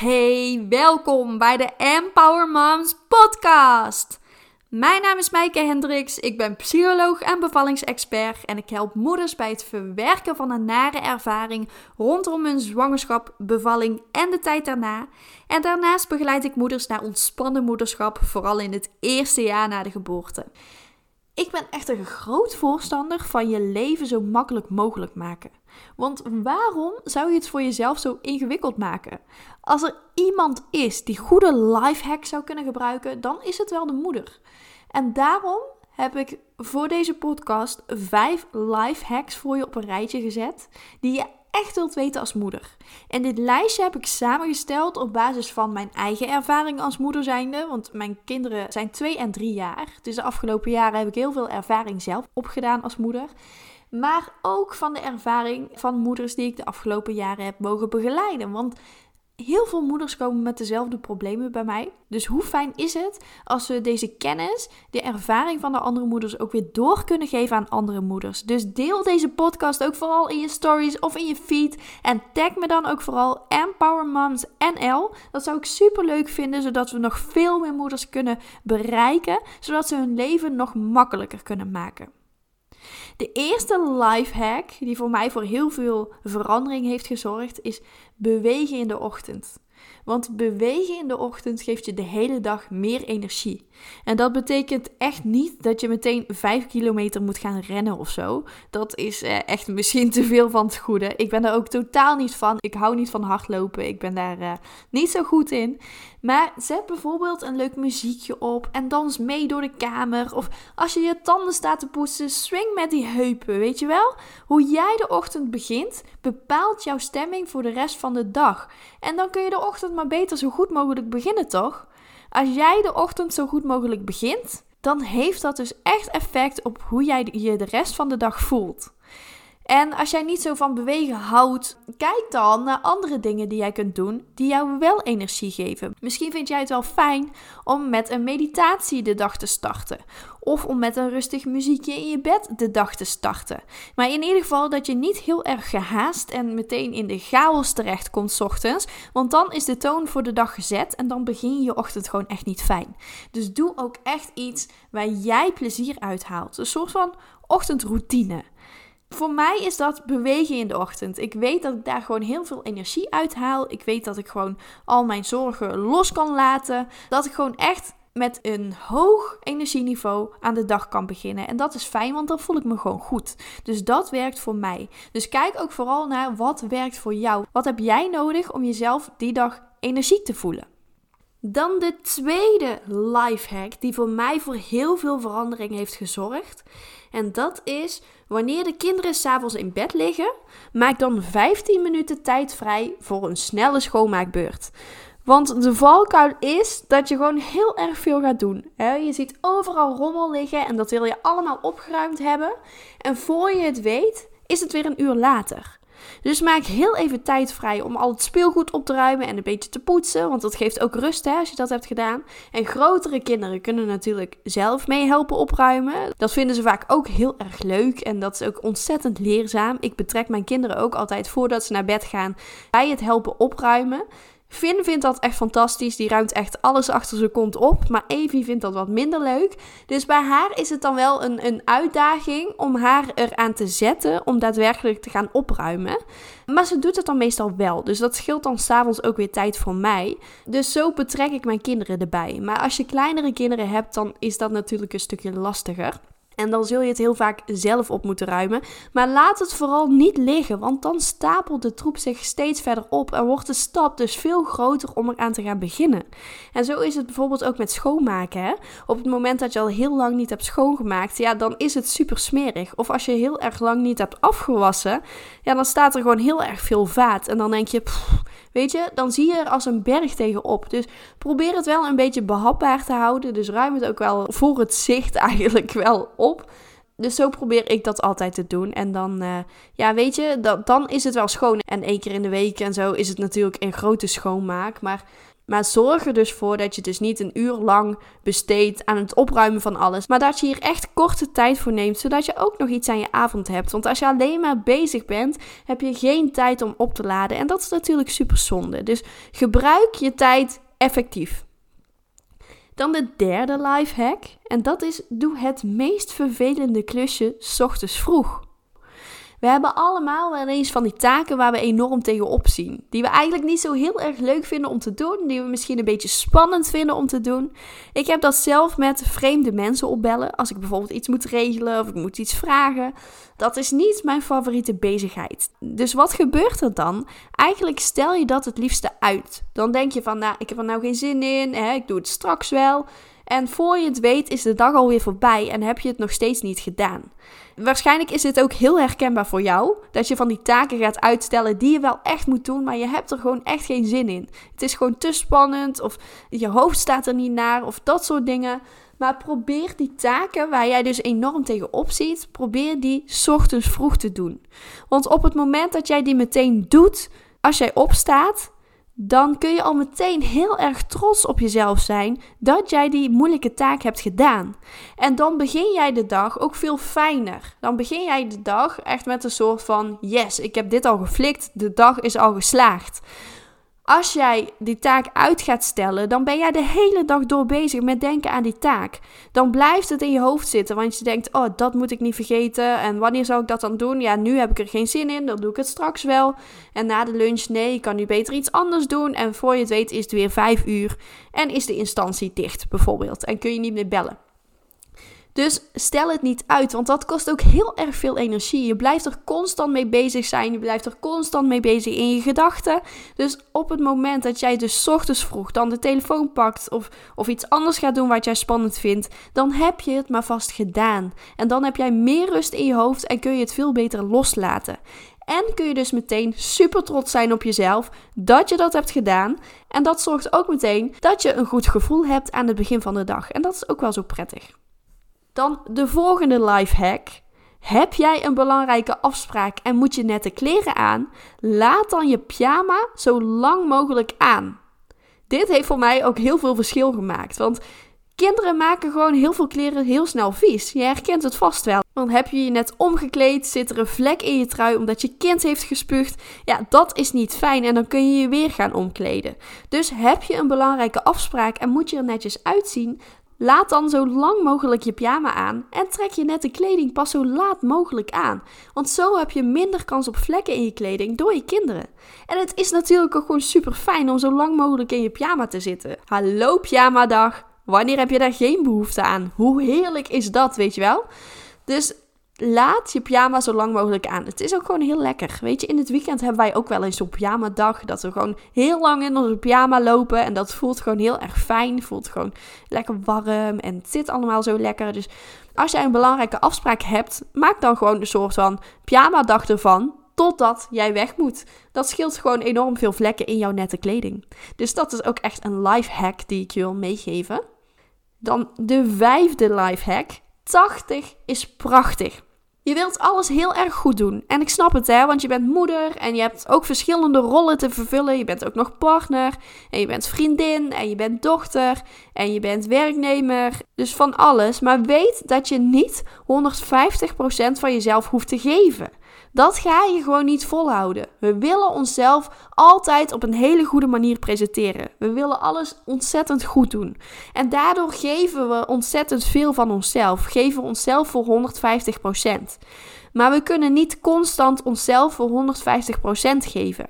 Hey, welkom bij de Empower Moms podcast. Mijn naam is Maaike Hendricks, ik ben psycholoog en bevallingsexpert en ik help moeders bij het verwerken van een nare ervaring rondom hun zwangerschap, bevalling en de tijd daarna. En daarnaast begeleid ik moeders naar ontspannen moederschap, vooral in het eerste jaar na de geboorte. Ik ben echt een groot voorstander van je leven zo makkelijk mogelijk maken. Want waarom zou je het voor jezelf zo ingewikkeld maken? Als er iemand is die goede lifehacks zou kunnen gebruiken, dan is het wel de moeder. En daarom heb ik voor deze podcast vijf lifehacks voor je op een rijtje gezet die je echt wilt weten als moeder. En dit lijstje heb ik samengesteld op basis van mijn eigen ervaring als moeder zijnde. Want mijn kinderen zijn 2 en 3 jaar. Dus de afgelopen jaren heb ik heel veel ervaring zelf opgedaan als moeder. Maar ook van de ervaring van moeders die ik de afgelopen jaren heb mogen begeleiden. Want heel veel moeders komen met dezelfde problemen bij mij. Dus hoe fijn is het als we deze kennis, de ervaring van de andere moeders ook weer door kunnen geven aan andere moeders. Dus deel deze podcast ook vooral in je stories of in je feed en tag me dan ook vooral Empower Moms NL. Dat zou ik super leuk vinden, zodat we nog veel meer moeders kunnen bereiken, zodat ze hun leven nog makkelijker kunnen maken. De eerste lifehack die voor mij voor heel veel verandering heeft gezorgd, is bewegen in de ochtend. Want bewegen in de ochtend geeft je de hele dag meer energie. En dat betekent echt niet dat je meteen 5 kilometer moet gaan rennen of zo. Dat is eh, echt misschien te veel van het goede. Ik ben daar ook totaal niet van. Ik hou niet van hardlopen. Ik ben daar uh, niet zo goed in. Maar zet bijvoorbeeld een leuk muziekje op en dans mee door de kamer. Of als je je tanden staat te poetsen, swing met die heupen. Weet je wel? Hoe jij de ochtend begint, bepaalt jouw stemming voor de rest van de dag. En dan kun je de ochtend maar beter zo goed mogelijk beginnen, toch? Als jij de ochtend zo goed mogelijk begint, dan heeft dat dus echt effect op hoe jij je de rest van de dag voelt. En als jij niet zo van bewegen houdt, kijk dan naar andere dingen die jij kunt doen die jou wel energie geven. Misschien vind jij het wel fijn om met een meditatie de dag te starten. Of om met een rustig muziekje in je bed de dag te starten. Maar in ieder geval dat je niet heel erg gehaast en meteen in de chaos terecht komt ochtends. Want dan is de toon voor de dag gezet en dan begin je je ochtend gewoon echt niet fijn. Dus doe ook echt iets waar jij plezier uit haalt. Een soort van ochtendroutine. Voor mij is dat bewegen in de ochtend. Ik weet dat ik daar gewoon heel veel energie uit haal. Ik weet dat ik gewoon al mijn zorgen los kan laten. Dat ik gewoon echt met een hoog energieniveau aan de dag kan beginnen. En dat is fijn, want dan voel ik me gewoon goed. Dus dat werkt voor mij. Dus kijk ook vooral naar wat werkt voor jou. Wat heb jij nodig om jezelf die dag energiek te voelen? Dan de tweede lifehack die voor mij voor heel veel verandering heeft gezorgd. En dat is wanneer de kinderen s'avonds in bed liggen, maak dan 15 minuten tijd vrij voor een snelle schoonmaakbeurt. Want de valkuil is dat je gewoon heel erg veel gaat doen. Je ziet overal rommel liggen en dat wil je allemaal opgeruimd hebben. En voor je het weet, is het weer een uur later. Dus maak heel even tijd vrij om al het speelgoed op te ruimen en een beetje te poetsen. Want dat geeft ook rust hè, als je dat hebt gedaan. En grotere kinderen kunnen natuurlijk zelf meehelpen opruimen. Dat vinden ze vaak ook heel erg leuk. En dat is ook ontzettend leerzaam. Ik betrek mijn kinderen ook altijd voordat ze naar bed gaan bij het helpen opruimen. Finn vindt dat echt fantastisch. Die ruimt echt alles achter zijn kont op. Maar Evie vindt dat wat minder leuk. Dus bij haar is het dan wel een, een uitdaging om haar eraan te zetten om daadwerkelijk te gaan opruimen. Maar ze doet het dan meestal wel. Dus dat scheelt dan s'avonds ook weer tijd voor mij. Dus zo betrek ik mijn kinderen erbij. Maar als je kleinere kinderen hebt, dan is dat natuurlijk een stukje lastiger. En dan zul je het heel vaak zelf op moeten ruimen. Maar laat het vooral niet liggen, want dan stapelt de troep zich steeds verder op en wordt de stap dus veel groter om eraan te gaan beginnen. En zo is het bijvoorbeeld ook met schoonmaken. Hè? Op het moment dat je al heel lang niet hebt schoongemaakt, ja, dan is het super smerig. Of als je heel erg lang niet hebt afgewassen, ja, dan staat er gewoon heel erg veel vaat. En dan denk je, weet je, dan zie je er als een berg tegenop. Dus probeer het wel een beetje behapbaar te houden. Dus ruim het ook wel voor het zicht eigenlijk wel op. Dus zo probeer ik dat altijd te doen. En dan, uh, ja, weet je, dan is het wel schoon. En één keer in de week en zo is het natuurlijk een grote schoonmaak. Maar Maar zorg er dus voor dat je dus niet een uur lang besteedt aan het opruimen van alles. Maar dat je hier echt korte tijd voor neemt, zodat je ook nog iets aan je avond hebt. Want als je alleen maar bezig bent, heb je geen tijd om op te laden. En dat is natuurlijk super zonde. Dus gebruik je tijd effectief. Dan de derde life hack. En dat is: doe het meest vervelende klusje s ochtends vroeg. We hebben allemaal wel eens van die taken waar we enorm tegenop zien. Die we eigenlijk niet zo heel erg leuk vinden om te doen. Die we misschien een beetje spannend vinden om te doen. Ik heb dat zelf met vreemde mensen opbellen. Als ik bijvoorbeeld iets moet regelen of ik moet iets vragen. Dat is niet mijn favoriete bezigheid. Dus wat gebeurt er dan? Eigenlijk stel je dat het liefste uit. Dan denk je van, nou, ik heb er nou geen zin in. Hè, ik doe het straks wel. En voor je het weet is de dag alweer voorbij en heb je het nog steeds niet gedaan. Waarschijnlijk is dit ook heel herkenbaar voor jou. Dat je van die taken gaat uitstellen die je wel echt moet doen, maar je hebt er gewoon echt geen zin in. Het is gewoon te spannend of je hoofd staat er niet naar of dat soort dingen. Maar probeer die taken waar jij dus enorm tegenop ziet, probeer die ochtends vroeg te doen. Want op het moment dat jij die meteen doet, als jij opstaat, dan kun je al meteen heel erg trots op jezelf zijn dat jij die moeilijke taak hebt gedaan. En dan begin jij de dag ook veel fijner. Dan begin jij de dag echt met een soort van: yes, ik heb dit al geflikt, de dag is al geslaagd. Als jij die taak uit gaat stellen, dan ben jij de hele dag door bezig met denken aan die taak. Dan blijft het in je hoofd zitten, want je denkt: oh, dat moet ik niet vergeten. En wanneer zou ik dat dan doen? Ja, nu heb ik er geen zin in, dan doe ik het straks wel. En na de lunch, nee, ik kan nu beter iets anders doen. En voor je het weet is het weer vijf uur en is de instantie dicht, bijvoorbeeld. En kun je niet meer bellen. Dus stel het niet uit, want dat kost ook heel erg veel energie. Je blijft er constant mee bezig zijn, je blijft er constant mee bezig in je gedachten. Dus op het moment dat jij dus ochtends vroeg dan de telefoon pakt of, of iets anders gaat doen wat jij spannend vindt, dan heb je het maar vast gedaan. En dan heb jij meer rust in je hoofd en kun je het veel beter loslaten. En kun je dus meteen super trots zijn op jezelf dat je dat hebt gedaan. En dat zorgt ook meteen dat je een goed gevoel hebt aan het begin van de dag. En dat is ook wel zo prettig. Dan de volgende life hack. Heb jij een belangrijke afspraak en moet je nette kleren aan? Laat dan je pyjama zo lang mogelijk aan. Dit heeft voor mij ook heel veel verschil gemaakt. Want kinderen maken gewoon heel veel kleren heel snel vies. Je herkent het vast wel. Dan heb je je net omgekleed, zit er een vlek in je trui omdat je kind heeft gespuugd. Ja, dat is niet fijn en dan kun je je weer gaan omkleden. Dus heb je een belangrijke afspraak en moet je er netjes uitzien, Laat dan zo lang mogelijk je pyjama aan en trek je nette kleding pas zo laat mogelijk aan. Want zo heb je minder kans op vlekken in je kleding door je kinderen. En het is natuurlijk ook gewoon super fijn om zo lang mogelijk in je pyjama te zitten. Hallo pyjama dag. Wanneer heb je daar geen behoefte aan? Hoe heerlijk is dat, weet je wel? Dus laat je pyjama zo lang mogelijk aan. Het is ook gewoon heel lekker. Weet je, in het weekend hebben wij ook wel eens zo'n pyjama dag. Dat we gewoon heel lang in onze pyjama lopen. En dat voelt gewoon heel erg fijn. Voelt gewoon lekker warm. En het zit allemaal zo lekker. Dus als jij een belangrijke afspraak hebt, maak dan gewoon een soort van pyjama dag ervan. Totdat jij weg moet. Dat scheelt gewoon enorm veel vlekken in jouw nette kleding. Dus dat is ook echt een life hack die ik je wil meegeven. Dan de vijfde life hack. 80 is prachtig. Je wilt alles heel erg goed doen. En ik snap het, hè, want je bent moeder en je hebt ook verschillende rollen te vervullen. Je bent ook nog partner en je bent vriendin en je bent dochter en je bent werknemer. Dus van alles. Maar weet dat je niet 150% van jezelf hoeft te geven. Dat ga je gewoon niet volhouden. We willen onszelf altijd op een hele goede manier presenteren. We willen alles ontzettend goed doen. En daardoor geven we ontzettend veel van onszelf. Geven we onszelf voor 150%. Maar we kunnen niet constant onszelf voor 150% geven.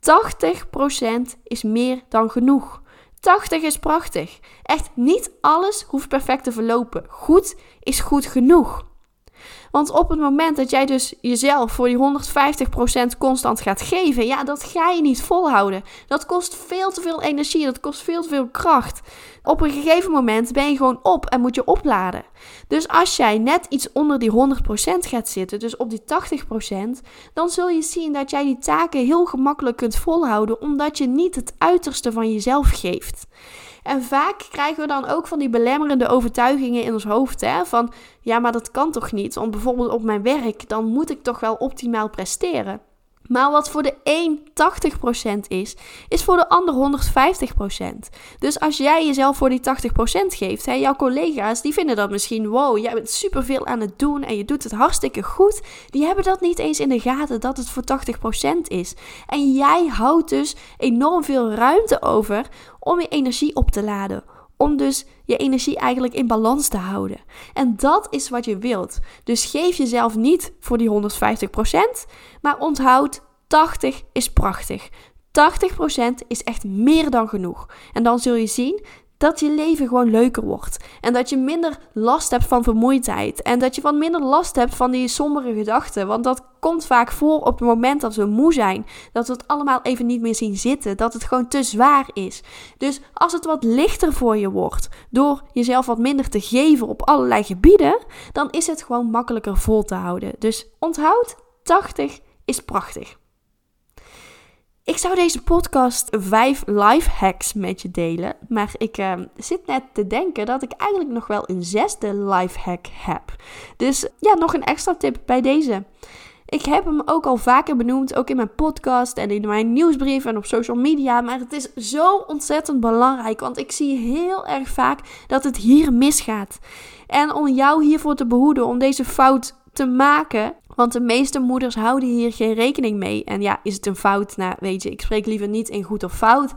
80% is meer dan genoeg. 80 is prachtig. Echt niet alles hoeft perfect te verlopen. Goed is goed genoeg. Want op het moment dat jij dus jezelf voor die 150% constant gaat geven, ja, dat ga je niet volhouden. Dat kost veel te veel energie, dat kost veel te veel kracht. Op een gegeven moment ben je gewoon op en moet je opladen. Dus als jij net iets onder die 100% gaat zitten, dus op die 80%, dan zul je zien dat jij die taken heel gemakkelijk kunt volhouden, omdat je niet het uiterste van jezelf geeft. En vaak krijgen we dan ook van die belemmerende overtuigingen in ons hoofd. Hè? Van ja, maar dat kan toch niet? Want bijvoorbeeld op mijn werk, dan moet ik toch wel optimaal presteren. Maar wat voor de een 80% is, is voor de ander 150%. Dus als jij jezelf voor die 80% geeft, hè, jouw collega's die vinden dat misschien, wow, jij bent superveel aan het doen en je doet het hartstikke goed. Die hebben dat niet eens in de gaten dat het voor 80% is. En jij houdt dus enorm veel ruimte over om je energie op te laden om dus je energie eigenlijk in balans te houden. En dat is wat je wilt. Dus geef jezelf niet voor die 150%, maar onthoud 80 is prachtig. 80% is echt meer dan genoeg. En dan zul je zien dat je leven gewoon leuker wordt. En dat je minder last hebt van vermoeidheid. En dat je van minder last hebt van die sombere gedachten. Want dat komt vaak voor op het moment dat we moe zijn. Dat we het allemaal even niet meer zien zitten. Dat het gewoon te zwaar is. Dus als het wat lichter voor je wordt. Door jezelf wat minder te geven op allerlei gebieden. Dan is het gewoon makkelijker vol te houden. Dus onthoud, 80 is prachtig. Ik zou deze podcast vijf life hacks met je delen. Maar ik uh, zit net te denken dat ik eigenlijk nog wel een zesde life hack heb. Dus ja, nog een extra tip bij deze. Ik heb hem ook al vaker benoemd, ook in mijn podcast en in mijn nieuwsbrief en op social media. Maar het is zo ontzettend belangrijk, want ik zie heel erg vaak dat het hier misgaat. En om jou hiervoor te behoeden, om deze fout te maken, want de meeste moeders houden hier geen rekening mee. En ja, is het een fout? Nou, weet je, ik spreek liever niet in goed of fout.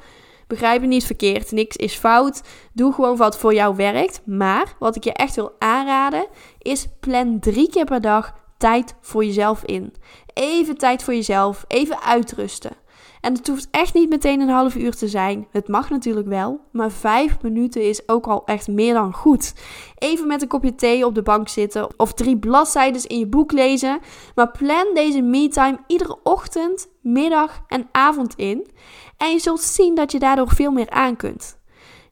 Begrijp me niet verkeerd, niks is fout. Doe gewoon wat voor jou werkt. Maar wat ik je echt wil aanraden, is plan drie keer per dag tijd voor jezelf in. Even tijd voor jezelf, even uitrusten. En het hoeft echt niet meteen een half uur te zijn. Het mag natuurlijk wel, maar vijf minuten is ook al echt meer dan goed. Even met een kopje thee op de bank zitten of drie bladzijden in je boek lezen. Maar plan deze me-time iedere ochtend, middag en avond in. En je zult zien dat je daardoor veel meer aan kunt.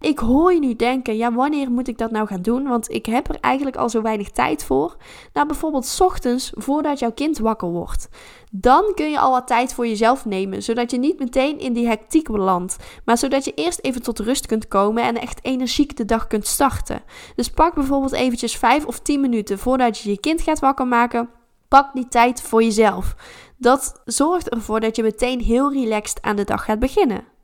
Ik hoor je nu denken, ja, wanneer moet ik dat nou gaan doen? Want ik heb er eigenlijk al zo weinig tijd voor. Nou, bijvoorbeeld ochtends voordat jouw kind wakker wordt. Dan kun je al wat tijd voor jezelf nemen, zodat je niet meteen in die hectiek belandt, maar zodat je eerst even tot rust kunt komen en echt energiek de dag kunt starten. Dus pak bijvoorbeeld eventjes 5 of 10 minuten voordat je je kind gaat wakker maken. Pak die tijd voor jezelf. Dat zorgt ervoor dat je meteen heel relaxed aan de dag gaat beginnen.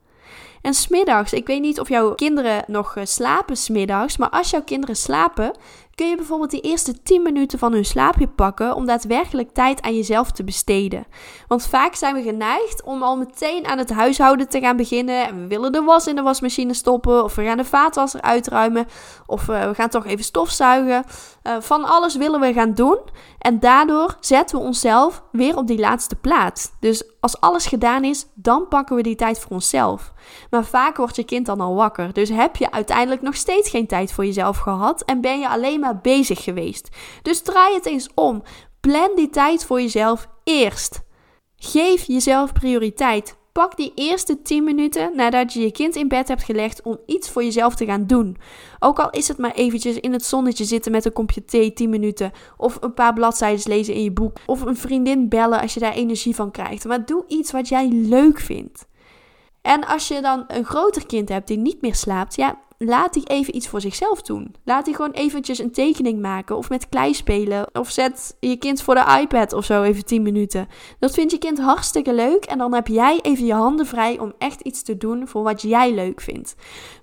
En smiddags, ik weet niet of jouw kinderen nog eh, slapen smiddags, maar als jouw kinderen slapen, kun je bijvoorbeeld die eerste 10 minuten van hun slaapje pakken om daadwerkelijk tijd aan jezelf te besteden. Want vaak zijn we geneigd om al meteen aan het huishouden te gaan beginnen en we willen de was in de wasmachine stoppen of we gaan de vaatwasser uitruimen of uh, we gaan toch even stofzuigen. Uh, van alles willen we gaan doen en daardoor zetten we onszelf weer op die laatste plaats. Dus als alles gedaan is, dan pakken we die tijd voor onszelf. Maar vaak wordt je kind dan al wakker. Dus heb je uiteindelijk nog steeds geen tijd voor jezelf gehad en ben je alleen maar bezig geweest. Dus draai het eens om. Plan die tijd voor jezelf eerst. Geef jezelf prioriteit. Pak die eerste 10 minuten nadat je je kind in bed hebt gelegd om iets voor jezelf te gaan doen. Ook al is het maar eventjes in het zonnetje zitten met een kopje thee 10 minuten. Of een paar bladzijden lezen in je boek. Of een vriendin bellen als je daar energie van krijgt. Maar doe iets wat jij leuk vindt. En als je dan een groter kind hebt die niet meer slaapt, ja, laat die even iets voor zichzelf doen. Laat die gewoon eventjes een tekening maken of met klei spelen. Of zet je kind voor de iPad of zo even 10 minuten. Dat vindt je kind hartstikke leuk en dan heb jij even je handen vrij om echt iets te doen voor wat jij leuk vindt.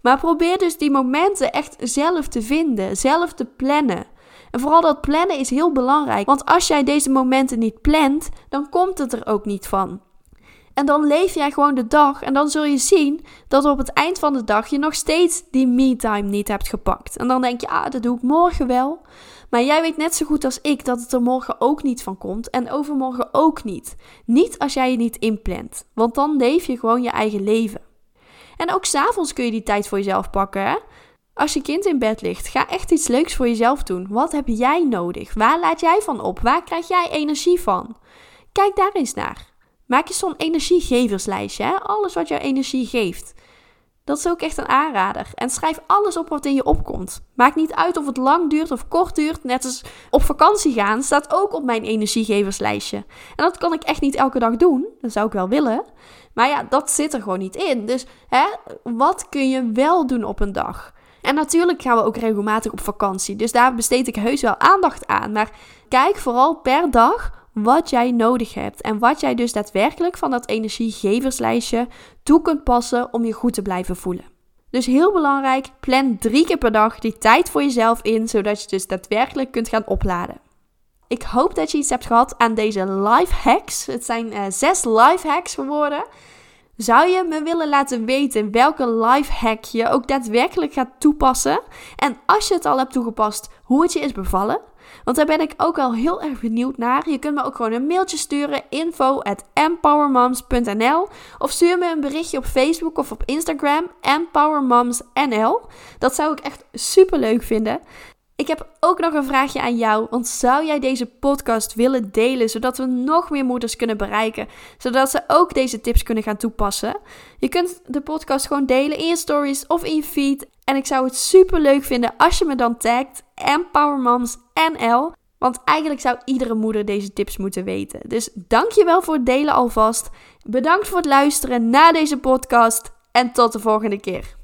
Maar probeer dus die momenten echt zelf te vinden, zelf te plannen. En vooral dat plannen is heel belangrijk, want als jij deze momenten niet plant, dan komt het er ook niet van. En dan leef jij gewoon de dag. En dan zul je zien dat op het eind van de dag je nog steeds die me-time niet hebt gepakt. En dan denk je, ah, dat doe ik morgen wel. Maar jij weet net zo goed als ik dat het er morgen ook niet van komt. En overmorgen ook niet. Niet als jij je niet inplant. Want dan leef je gewoon je eigen leven. En ook s'avonds kun je die tijd voor jezelf pakken. Als je kind in bed ligt, ga echt iets leuks voor jezelf doen. Wat heb jij nodig? Waar laat jij van op? Waar krijg jij energie van? Kijk daar eens naar. Maak je zo'n energiegeverslijstje, hè? alles wat jou energie geeft. Dat is ook echt een aanrader. En schrijf alles op wat in je opkomt. Maakt niet uit of het lang duurt of kort duurt. Net als op vakantie gaan staat ook op mijn energiegeverslijstje. En dat kan ik echt niet elke dag doen. Dat zou ik wel willen. Maar ja, dat zit er gewoon niet in. Dus hè, wat kun je wel doen op een dag? En natuurlijk gaan we ook regelmatig op vakantie. Dus daar besteed ik heus wel aandacht aan. Maar kijk vooral per dag wat jij nodig hebt en wat jij dus daadwerkelijk van dat energiegeverslijstje toe kunt passen om je goed te blijven voelen. Dus heel belangrijk, plan drie keer per dag die tijd voor jezelf in, zodat je dus daadwerkelijk kunt gaan opladen. Ik hoop dat je iets hebt gehad aan deze life hacks. Het zijn uh, zes life hacks geworden. Zou je me willen laten weten welke life hack je ook daadwerkelijk gaat toepassen? En als je het al hebt toegepast, hoe het je is bevallen? Want daar ben ik ook al heel erg benieuwd naar. Je kunt me ook gewoon een mailtje sturen: info at empowermoms.nl Of stuur me een berichtje op Facebook of op Instagram: empowermomsnl. Dat zou ik echt super leuk vinden. Ik heb ook nog een vraagje aan jou. Want zou jij deze podcast willen delen, zodat we nog meer moeders kunnen bereiken? Zodat ze ook deze tips kunnen gaan toepassen? Je kunt de podcast gewoon delen in je stories of in je feed. En ik zou het super leuk vinden als je me dan tagt EmpowerMomsNL. Want eigenlijk zou iedere moeder deze tips moeten weten. Dus dankjewel voor het delen alvast. Bedankt voor het luisteren naar deze podcast. En tot de volgende keer.